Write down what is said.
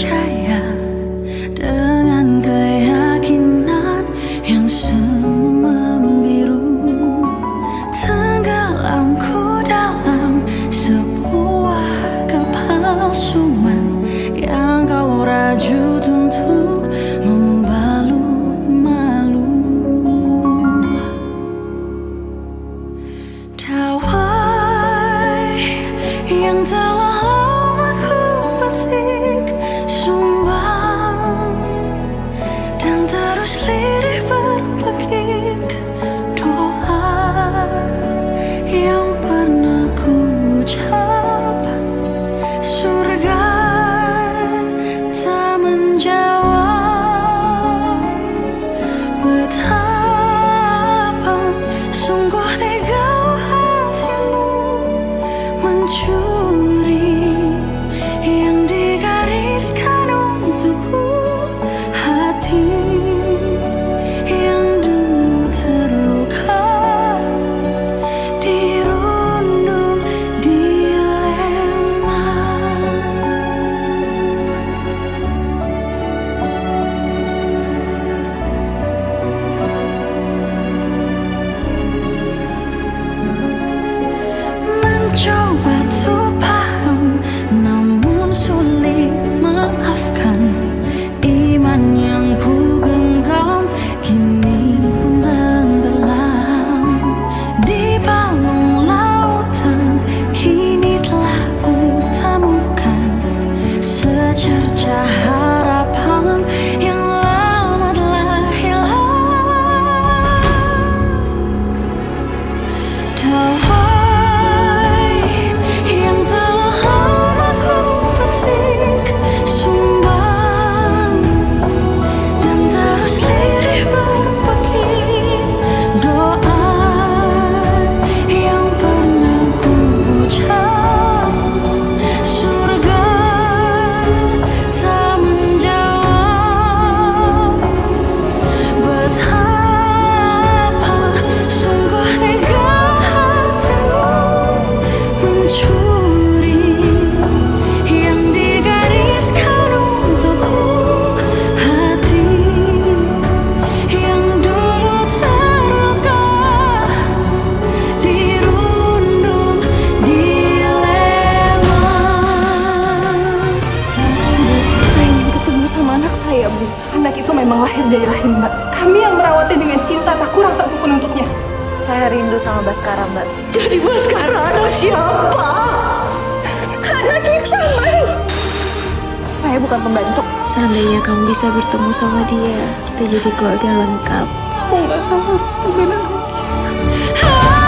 percaya dengan keyakinan yang semua membiru. Tenggelamku dalam sebuah kepalsuan yang kau rajut untuk membalut malu. Dawai yang telah sama Baskara, Mbak. Jadi Baskara anak siapa? Anak kita, Mbak. Saya bukan pembantu. Seandainya kamu bisa bertemu sama dia, kita jadi keluarga lengkap. Kamu nggak tahu harus gimana lagi.